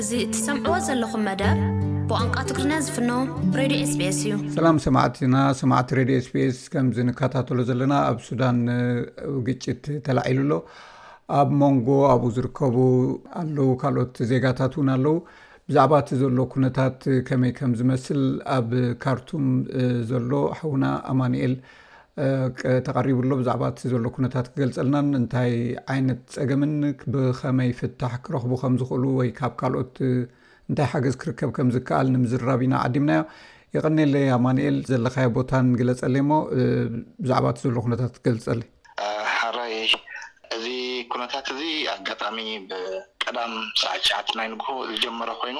እዚ እትሰምዕዎ ዘለኹም መደብ ብቋንቋ ትግርኛ ዝፍኖ ሬድዮ ኤስቤስ እዩ። ሰላም ሰማዕትና ሰማዕቲ ሬድዮ ኤስቤስ ከምዚ ንከታተሎ ዘለና ኣብ ሱዳን ግጭት ተላዒሉ ኣሎ ኣብ መንጎ ኣብኡ ዝርከቡ ኣለው ካልኦት ዜጋታት እውን ኣለው ብዛዕባ እቲ ዘሎ ኩነታት ከመይ ከም ዝመስል ኣብ ካርቱም ዘሎ ሓውና ኣማንኤል ተቐሪቡሎ ብዛዕባ እቲ ዘሎ ኩነታት ክገልጸልናን እንታይ ዓይነት ጸገምን ብኸመይ ፍታሕ ክረኽቡ ከም ዝኽእሉ ወይ ካብ ካልኦት እንታይ ሓገዝ ክርከብ ከም ዝከኣል ንምዝርራብ ኢና ዓዲምናዮ የቐኔለይ ኣማንኤል ዘለኻዮ ቦታን ግለጸለይ እሞ ብዛዕባ እቲ ዘሎ ኩነታት ትገልጸለይ ሓራይ እዚ ኩነታት እዚ ኣጋጣሚ ብቀዳም ሰዓት ትሽዓተ ናይ ንግሆ ዝጀመረ ኮይኑ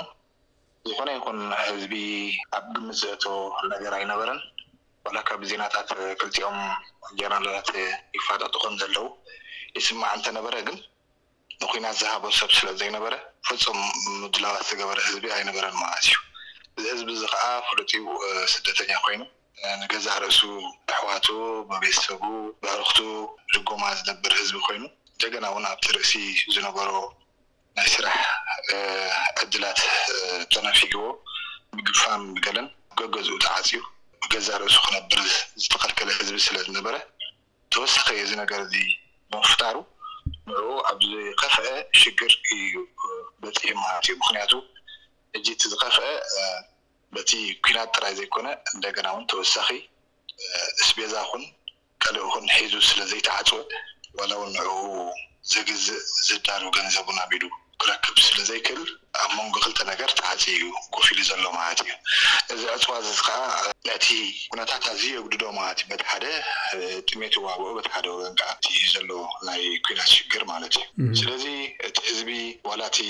ዝኾነ ይኹን ህዝቢ ኣብ ግምት ዘእቶ ነገር ኣይነበረን። ዋላኳ ብዜናታት ክልቲኦም ጀነራላት ይፋጠጡ ከምዘለዉ ይስማዕ እንተነበረ ግን ንኲናት ዝሃቦ ሰብ ስለዘይነበረ ፍጹም ምድላዋት ዝገበረ ህዝቢ ኣይነበረን ማለት'ዩ። እዚ ህዝቢ'ዚ ከኣ ፍሉጥ'ዩ ስደተኛ ኮይኑ ንገዛእ ርእሱ ብኣሕዋቱ ብቤተሰቡ ብኣዕሩኽቱ ድጎማ ዝነብር ህዝቢ ኮይኑ እንደገና'ውን ኣብቲ ርእሲ ዝነበሮ ናይ ስራሕ ዕድላት ተነፊግዎ ምግቢ ፋም ገለን ገገዝኡ ተዓፅዩ ብገዛእ ርእሱ ክነብር ዝተኸልከለ ህዝቢ ስለዝነበረ ተወሳኺ እዚ ነገር እዚ ብምፍጣሩ ንዕኡ ኣብ ዝኸፍኣ ሽግር እዩ በፂሑ ማለት እዩ። ምኽንያቱ ሕጂ እቲ ዝኸፍኣ በቲ ኲናት ጥራይ ዘይኮነ እንደገና እውን ተወሳኺ እስቤዛ ኹን ተልእኾን ሒዙ ስለ ዘይተዓጽወ፣ ዋላ'ውን ንዕኡ ዝግዝእ ዝዳሎ ገንዘብ'ውን ኣብ ኢዱ ክረክብ ስለ ዘይክእል፣ ኣብ መንጎ ክልተ ነገር ተዓጽዩ'ዩ ኮፍ ኢሉ ዘሎ ማለት'ዩ። እዚ ዕጽዋ'ዚ ከኣ። ነቲ ኩነታት ኣዝዩ የጉድዶ ማለት'ዩ። በቲ ሓደ ጥሜት ይዋግኦ፣ በቲ ሓደ ወገን ከኣ እቲ ዘሎ ናይ ኲናት ሽግር ማለት'ዩ። ስለዚ እቲ ህዝቢ ዋላ እቲ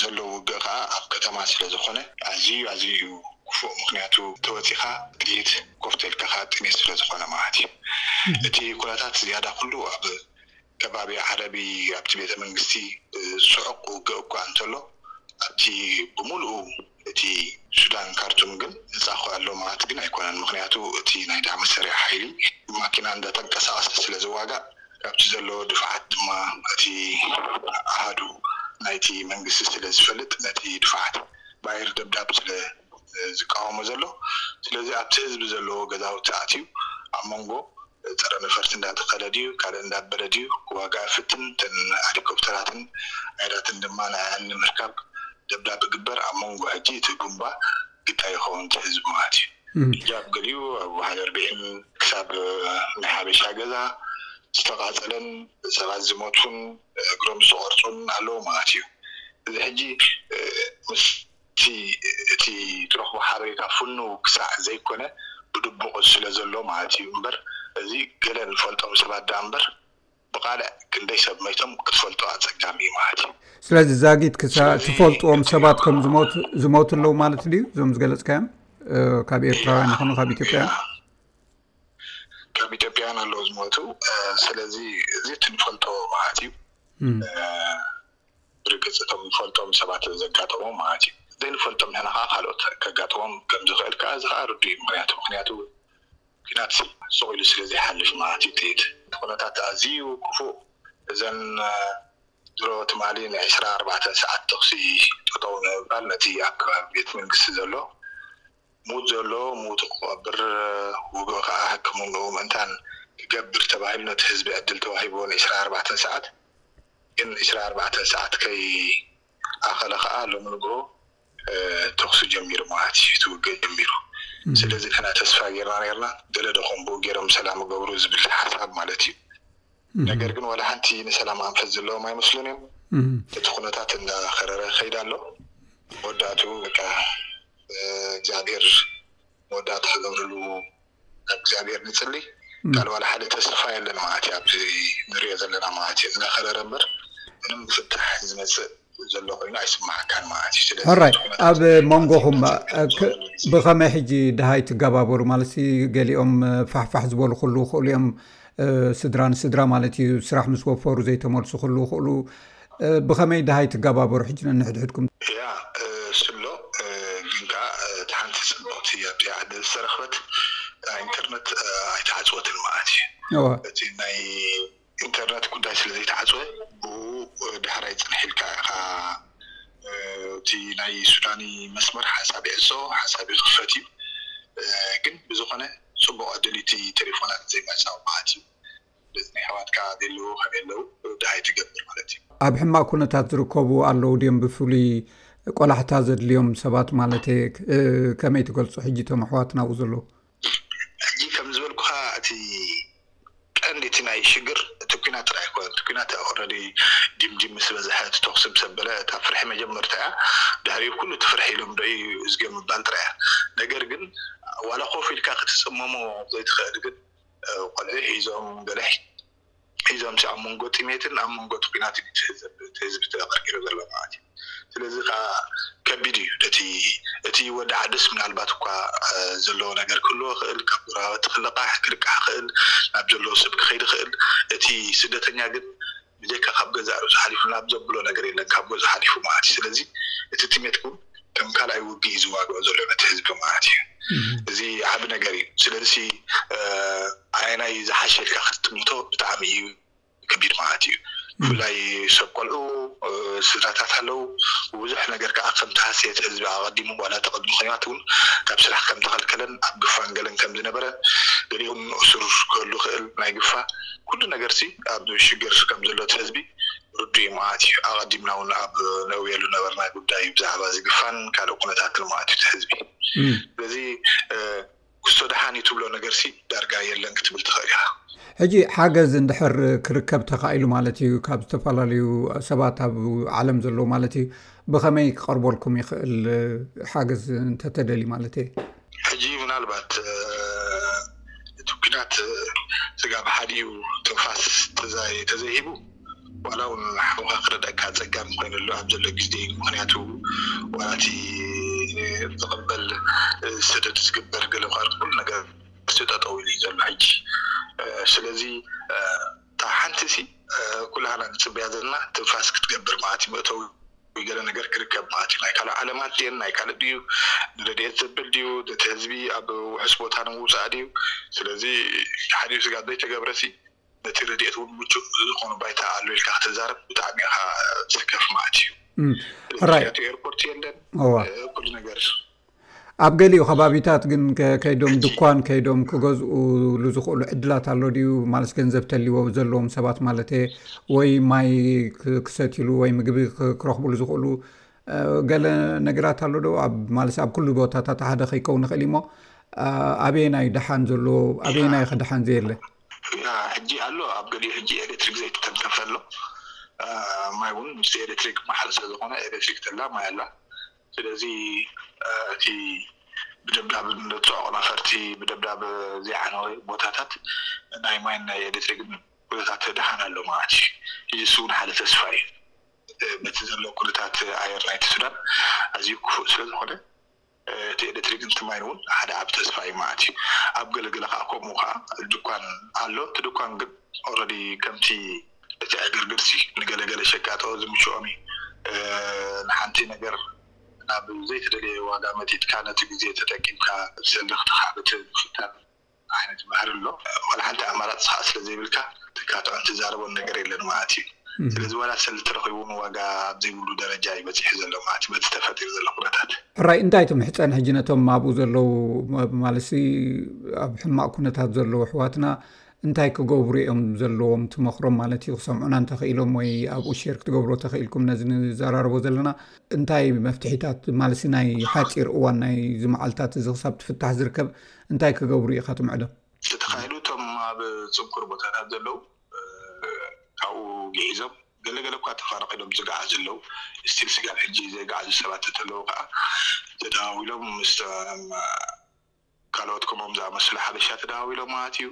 ዘሎ ውግእ ከኣ ኣብ ከተማ ስለ ዝኾነ ኣዝዩ ኣዝዩ'ዩ ክፉእ። ምኽንያቱ እንተወጺኻ ጥይት ኮፍተልካ ከኣ ጥሜት ስለ ዝኾነ ማለት እዩ። እቲ ኩነታት ዝያዳ ኩሉ ኣብ ከባቢ ዓረቢ ኣብቲ ቤተ መንግስቲ ብጽዑቕ ውግእ እኳ እንተሎ ኣብቲ ብምሉኡ እቲ ሱዳን ካርቱም ግን ነጻ ክውዕሎ ማለት ግን ኣይኮነን ምኽንያቱ እቲ ናይ ዳዕመ ሰሪዕ ሓይሊ ብማኪና እንዳ ተንቀሳቐሰ ስለ ዝዋጋእ ካብቲ ዘለዎ ድፋዓት ድማ እቲ ኣሃዱ ናይቲ መንግስቲ ስለ ዝፈልጥ ነቲ ድፋዓት ብኣየር ደብዳብ ስለ ዝቃወሞ ዘሎ ስለዚ ኣብቲ ህዝቢ ዘለዎ ገዛውቲ ኣትዩ ኣብ መንጎ ፀረ ነፈርቲ እንዳተከለ ድዩ ካልእ እንዳበለ ድዩ ክዋጋእ ይፍትን እተን ሀሊኮፕተራትን ኣይራትን ድማ ንዐኣን ንምርካብ ደብዳብ ግበር ኣብ መንጎ ሕጂ እቲ ቡምባ ግዳ ይከውን እቲ ህዝቢ ማለት እዩ ሒጃብ ገሊኡ ኣብ ውሓደ ኣርብዒን ክሳብ ናይ ሓበሻ ገዛ ዝተቃፀለን ሰባት ዝሞቱን እግሮም ዝተቆርፁን ኣለው ማለት እዩ እዚ ሕጂ ምስ እቲ እቲ ትረኽቦ ሓበሬታ ፍኑው ክሳዕ ዘይኮነ ብድቡቕ ስለ ዘሎ ማለት እዩ እምበር እዚ ገለ ንፈልጦም ሰባት ደኣ እምበር ብቓልዕ ክንደይ ሰብ መይቶም ክትፈልጦ ኣጸጋሚ እዩ ማለት እዩ። ስለዚ ዛጊት ክሳዕ ትፈልጥዎም ሰባት ከም ዝሞቱ ዝሞቱ ኣለዉ ማለት ድዩ እዞም ዝገለጽካዮም ካብ ኤርትራውያን ይኹኑ ካብ ኢትዮጵያውያን? ካብ ኢትዮጵያውያን ኣለዉ ዝሞቱ ስለዚ እዚ እቲ ንፈልጦ ማለት እዩ። ብርግጽ እቶም ንፈልጦም ሰባት ዘጋጠሞም መዓት እዩ ዘይንፈልጦም ንሕና ከኣ ካልኦት ከጋጥሞም ከም ዝክእል ከኣ እዚ ከኣ ርዱእ እዩ ምክንያቱ ምክንያቱ ኩናት ሱቅ ኢሉ ስለ ዘይሓልፍ መዓት እዩ ጥይት እቲ ኩነታት ኣዝዩ ክፉእ እዘን ድሮ ትማሊ ን ዕስራ ኣርባዕተ ሰዓት ተኩሲ ጠጠው ንምባል ነቲ ኣብ ከባቢ ቤት መንግስቲ ዘሎ። ምዉት ዘሎ ምዉቱ ክቐብር ዉግእ ከኣ ሕክምንኡ ምእንታን ክገብር ተባሂሉ ነቲ ህዝቢ ዕድል ተዋሂብዎ ን ዕስራ ኣርባዕተ ሰዓት ግን ዕስራ ኣርባዕተ ሰዓት ከይኣኸለ ከኣ ሎሚ ንግሆ ተኹሲ ጀሚሩ ማለት እዩ እቲ ዉግእ ጀሚሩ ስለዚ ንሕና ተስፋ ጌርና ኔርና ገለ ዶ ከምብኡ ጌሮም ሰላም ይገብሩ ዝብል ሓሳብ ማለት እዩ ነገር ግን ዋላ ሓንቲ ንሰላም ኣንፈት ዘለዎም ኣይመስሉን እዮም። እቲ ኩነታት እንዳኸረረ ይኸይድ ኣሎ። መወዳእትኡ በቃ እግዚኣብሄር መወዳእታ ክገብረሉ ናብ እግዚኣብሄር ንጽሊ። ካልእ ዋላ ሓደ ተስፋ የለን ማለት እዩ ኣብዚ ንርእዮ ዘለና ማለት እዩ። እንዳኸረረ እምበር ምንም ፍታሕ ዝመጽእ ዘሎ ኮይኑ ኣይስማዓካን ማለት እዩ ስለዚ ሕራይ ኣብ መንጎኹም ብኸመይ ሕጂ ድሃይ ትጋባበሩ ማለት ገሊኦም ፋሕፋሕ ዝበሉ ክሉ ይኽእሉ እዮም ስድራ ንስድራ ማለት እዩ ስራሕ ምስ ወፈሩ ዘይተመልሱ ክሉ ይኽእሉ ብኸመይ ድሃይ ትጋባበሩ ሕጂ ነንሕድሕድኩም ያ ስሎ ግን ከኣ እቲ ሓንቲ ጽብቕቲ ኣብቲ ዓዲ ዝተረኽበት ኢንተርነት ኣይተዓጽወትን ማለት እዩ እቲ ናይ ኢንተርነት ጉዳይ ስለ ዘይተዓጽወ ብኡኡ ዳሕራይ ጽንሕ ኢልካ ኢኻ እቲ ናይ ሱዳኒ መስመር ሓንሳብ ይዕጾ ሓንሳብ ይኽፈት እዩ ግን ብዝኾነ ጽቡቕ ዕድል እቲ ተሌፎናት ዘይምዕጻው መዓት እዩ ስለዚ ናይ ኣሕዋትካ ኣቤለዉ ከመይ ኣለዉ ደሃይ ትገብር ማለት እዩ። ኣብ ሕማቅ ኩነታት ዝርከቡ ኣለዉ ድዮም ብፍሉይ ቆላሕታ ዘድልዮም ሰባት ማለተይ ከመይ ትገልጾ ሕጂ እቶም ኣሕዋትና ኣብኡ ዘለዉ? ሕጂ ከም ዝበልኩኻ እቲ ቀንዲ እቲ ናይ ሽግር እቲ ኩናት ጥራይ ኣይኮነን እቲ ኩናት ኦረዲ ጂምጂም ምስ በዝሐ እቲ ቶኽሲ ምስ ኣበለ እታ ፍርሒ መጀመርታ እያ ድሕሪኡ ኩሉ እቲ ፍርሒ ኢሎም ዶ እዩ እዝግዮ ምባል ጥራይ እያ ነገር ግን ዋላ ኮፍ ኢልካ ክትጽመሞ ዘይትኽእል ግን ቆልዑ ሒዞም ገለ ሒዞም ኣብ መንጎ ጥሜትን ኣብ መንጎ እቲ ኩናትን እዩ እቲ ህዘቢ እቲ ህዝቢ ተቀርቂሩ ዘሎ ማለት እዩ ስለዚ ከኣ ከቢድ እዩ ነቲ እቲ ወዲ ዓድስ ምናልባት እኳ ዘለዎ ነገር ክህልዎ ይኽእል ካብ ጎረባብቲ ክለቃሕ ክልቃሕ ይኽእል ናብ ዘለዎ ሰብ ክኸይድ ይኽእል እቲ ስደተኛ ግን ብጀካ ካብ ገዛእ ርእሱ ሓሊፉ ናብ ዘብሎ ነገር የለን ካብ ገዝኡ ሓሊፉ ማለት እዩ ስለዚ እቲ ጥሜት ክው ከም ካልኣይ ውግእ እዩ ዝዋግኦ ዘሎ ነቲ ህዝቢ ማለት እዩ እዚ ዓቢ ነገር እዩ ስለዚ ኣየናይ ዝሓሸ ኢልካ ክትጥምቶ ብጣዕሚ እዩ ከቢድ ማለት እዩ ብፍላይ ሰብ ቆልዑ ስድራታት ኣለው ብዙሕ ነገር ከዓ ከም ተሃስየት ህዝቢ ኣቐዲሙ ዋላ ተቐድሙ ኮይናት እውን ካብ ስራሕ ከም ተኸልከለን ኣብ ግፋን ገለን ከም ዝነበረ ገሊኦም እሱር ክህሉ ክእል ናይ ግፋ ኩሉ ነገርሲ ኣብ ሽግር ከም ዘሎ እቲ ህዝቢ ርዱእ'ዩ መዓት'ዩ ኣቐዲምና'ውን ኣብ ነእውየሉ ነበርና ጉዳይ'ዩ ብዛዕባ'ዚ ግፋን ካልእ ኩነታትን መዓት'ዩ እቲ ህዝቢ ስለዚ ኩስቶ ደሓን'ዩ ትብሎ ነገርሲ ዳርጋ የለን ክትብል ትኽእል ኢኻ። ሕጂ ሓገዝ እንድሕር ክርከብ ተኻኢሉ ማለት'ዩ ካብ ዝተፈላለዩ ሰባት ኣብ ዓለም ዘለዉ ማለት'ዩ ብኸመይ ክቐርበልኩም ይኽእል ሓገዝ እንተተደልዩ ማለተይ'የ። ሕጂ ምናልባት እቲ ኩናት ስጋብ ሓዲኡ ትንፋስ ተዘይሂቡ ዋላ ውን ሓውካ ክርደኣካ ኣጸጋሚ ኮይኑሉ ኣብ ዘሎ ግዜ ኢዩ ምክንያቱ ዋላ እቲ ዝቅበል ሰደድ ዝግበር ገለ ኳርት ኩሉ ነገር ሲ ጠጠው ኢሉ ኢዩ ዘሎ ሕጂ ስለዚ እታ ሓንቲ ሲ ኩላህና ንጽበያ ዘለና ትንፋስ ክትገብር ማለት ኢዩ መእተዊ ወይ ገለ ነገር ክርከብ ማለት እዩ። ናይ ካልእ ዓለማት ድየን ናይ ካልእ ድዩ ንረድኤት ዘብል ድዩ ነቲ ህዝቢ ኣብ ውሑስ ቦታ ንምውጻእ ድዩ ስለዚ ሓዲኡ ስግኣት ዘይተገብረሲ ነቲ ረድኤት ውን ምቹእ ዝኾነ ባይታ ኣሎ ኢልካ ክትዛረብ ብጣዕሚ ኢኻ ትስከፍ ማለት እዩ። ስለዚ ሕርያቱ ኤርፖርት የለን ኩሉ ነገር ኣብ ገሊኡ ከባቢታት ግን ከይዶም ድኳን ከይዶም ክገዝኡሉ ዝኽእሉ ዕድላት ኣሎ ድዩ ማለት ገንዘብ ተልዎ ዘለዎም ሰባት ማለት እየ ወይ ማይ ክሰትሉ ወይ ምግቢ ክረኽብሉ ዝኽእሉ ገለ ነገራት ኣሎ ዶ ማለት ኣብ ኩሉ ቦታታት ሓደ ከይከውን ይኽእል እዩሞ ኣበየናይ ደሓን ዘሎ ኣበየናይ ከ ደሓን ዘየለ ሕጂ ኣሎ ኣብ ገሊኡ ሕጂ ኤሌክትሪክ ዘይተተንከፈ ኣሎ ማይ እውን ምስ ኤሌክትሪክ ማዕረ ስለዝኾነ ኤሌክትሪክ ተላ ማይ ኣላ ስለዚ እቲ ብደብዳብ ንጽዑቕ ነፈርቲ ብደብዳብ ዘይዓነወ ቦታታት ናይ ማይን ናይ ኤሌክትሪክን ኩነታት ደሓን ኣሎ ማለት እዩ። ሕጂስ እውን ሓደ ተስፋ እዩ። በቲ ዘሎ ኩነታት ኣየር ናይቲ ሱዳን ኣዝዩ ክፉእ ስለ ዝኾነ እቲ ኤሌክትሪክን እቲ ማይን እውን ሓደ ዓቢ ተስፋ እዩ ማለት እዩ። ኣብ ገለ ገለ ከኣ ከምኡ ከኣ ድኳን ኣሎ እቲ ድኳን ግን ኦረዲ ከምቲ እቲ ዕግርግርሲ ንገለ ገለ ሸቃጦ ዝምችኦም እዩ። ንሓንቲ ነገር ናብ ዘይተደለየ ዋጋ መጢጥካ ነቲ ግዜ ተጠቂምካ ብሰንኪ ክትኻዕብት ምፍታን ዓይነት ባህሪ ኣሎ። ዋላ ሓንቲ ኣማራጺ ከኣ ስለ ዘይብልካ ትካትዖን ትዛረቦን ነገር የለን ማለት እዩ። ስለዚ ዋላ ሰልዲ ተረኺቡ እውን ዋጋ ኣብ ዘይብሉ ደረጃ እዩ በጺሑ ዘሎ ማለት እዩ በቲ ተፈጢሩ ዘሎ ኩነታት። ሕራይ እንታይ ትምሕጸን ሕጂ ነቶም ኣብኡ ዘለዉ ማለትሲ ኣብ ሕማቕ ኩነታት ዘለዉ ኣሕዋትና እንታይ ክገብሩ እዮም ዘለዎም ትመክሮም ማለት እዩ ክሰምዑና እንተኽኢሎም ወይ ኣብኡ ሸር ክትገብሮ ተኽኢልኩም ነዚ ንዘራርቦ ዘለና እንታይ መፍትሒታት ማለሲ ናይ ሓፂር እዋን ናይ ዝመዓልታት እዚ ክሳብ ትፍታሕ ዝርከብ እንታይ ክገብሩ እዩ ኢካ ትምዕዶ ተተኻኢሉ እቶም ኣብ ፅንኩር ቦታታት ዘለው ካብኡ ግዒዞም ገለገለ እኳ ተፈናቒሎም ዝገዓዙ ኣለው ስቲል ስጋብ ሕጂ ዘይገዓዙ ሰባት እንተለው ከዓ ተደዋዊሎም ምስቶም ካልኦት ከምኦም ዝኣመሰሉ ሓበሻ ተደዋዊሎም ማለት እዩ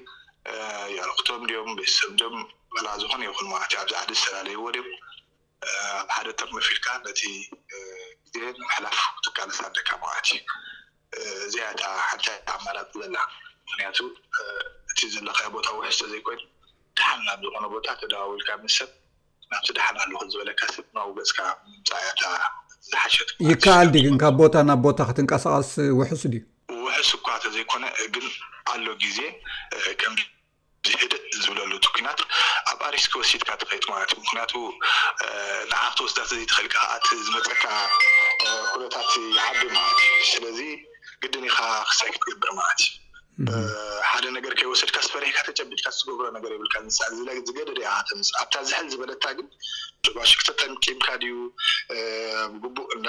የዕርኹቶም ድዮም ቤተሰብ ድዮም ዋላ ዝኾነ ይኹን ማለት እዩ ኣብዚ ዓዲ ዝተላለይዎ ድዮም ኣብ ሓደ ጥርንፍ ኢልካ ነቲ ግዜ ንምሕላፍ ክትቃለስ ኣለካ ማለት እዩ እዚኣ እያ እታ ሓንቲ ኣማራጺ ዘላ ምኽንያቱ እቲ ዘለኻዮ ቦታ ውሑስ ተዘይኮይኑ ደሓን ናብ ዝኾነ ቦታ ተደዋዊልካ ምስ ሰብ ናብቲ ደሓን ኣለኹ ዝበለካ ሰብ ናብኡ ገጽካ ምምጻእ እያ እታ ዝሓሸት። ይከኣል ድዩ ግን ካብ ቦታ ናብ ቦታ ክትንቀሳቐስ ውሑስ ድዩ? ውሑስ እኳ ተዘይኮነ ግን ኣሎ ግዜ ከምዚ ህድእ ዝብለሉ እቲ ኲናት ኣብኣ ሪስክ ወሲድካ ትኸይድ ማለት እዩ ምኽንያቱ ንዓ ክትወስዳ ተዘይትኽእል ከኣ እቲ ዝመጸካ ኩነታት ይዓቢ ማለት እዩ ስለዚ ግድን ኢኻ ክሳይ ክትገብር ማለት እዩ ሓደ ነገር ከይወሰድካስ ፈሪሕካ ተጨቢጥካስ ትገብሮ ነገር የብልካን ንሳ ዝገደደ እያ ከተምፅእ ኣብታ ዝሕል ዝበለታ ግን ጆባሽክ ተጠምጢምካ ድዩ ብግቡእ እንዳ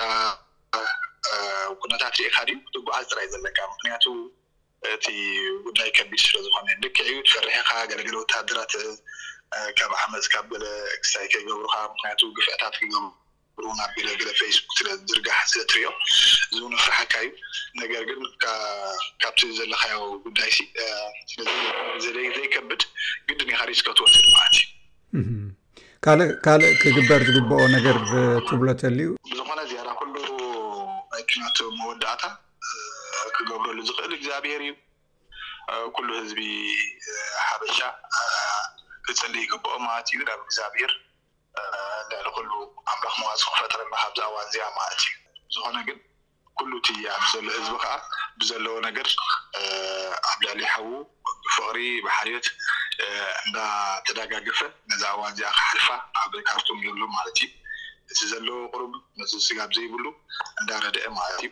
ኩነታት ሪእኻ ድዩ ክትጓዓዝ ጥራይ ዘለካ ምኽንያቱ እቲ ጉዳይ ከቢድ ስለዝኾነ ልክዕ እዩ ትፈርሕ ኢኻ ገለ ገለ ወተሃደራት ካብ ዓመፅ ካብ ገለ ክሳይ ከይገብሩኻ ምኽንያቱ ግፍዕታት ክገብሩ ሩን ኣቢለ ገለ ፈይስቡክ ስለ ዝዝርጋሕ ስለ ትሪኦ ዝውን ኣፍርሓካ እዩ ነገር ግን ካብቲ ዘለካዮ ጉዳይሲ ስለዚ ዘይከብድ ግድን ኢካ ሪስከ ትወስድ ማለት እዩ። ካልእ ካልእ ክግበር ዝግብኦ ነገር ትብሎ ተልዩ? ብዝኮነ ዝያዳ ኩሉ ናይ ኩናት መወዳእታ ክገብረሉ ዝክእል እግዚኣብሄር እዩ ኩሉ ህዝቢ ሓበሻ ክጽሊ ይግብኦ ማለት እዩ ናብ እግዚኣብሄር። ልዕሊ ኩሉ ኣምላኽ መዋጽኦ ክፈጥረልና ካብዛ እዋን እዚኣ ማለት እዩ። ብዝኾነ ግን ኩሉ እቲ ኣብዚ ዘሎ ህዝቢ ከኣ ብዘለዎ ነገር ኣብ ልዕሊ ሓዉ ብፍቕሪ ብሓልዮት እንዳ ተዳጋገፈ ነዛ እዋን እዚኣ ክሓልፋ ኣብ ካርቱም ዘሎ ማለት እዩ እቲ ዘለዎ ቁሩብ ነቲ ስጋብ ዘይብሉ እንዳ ረደኤ ማለት እዩ።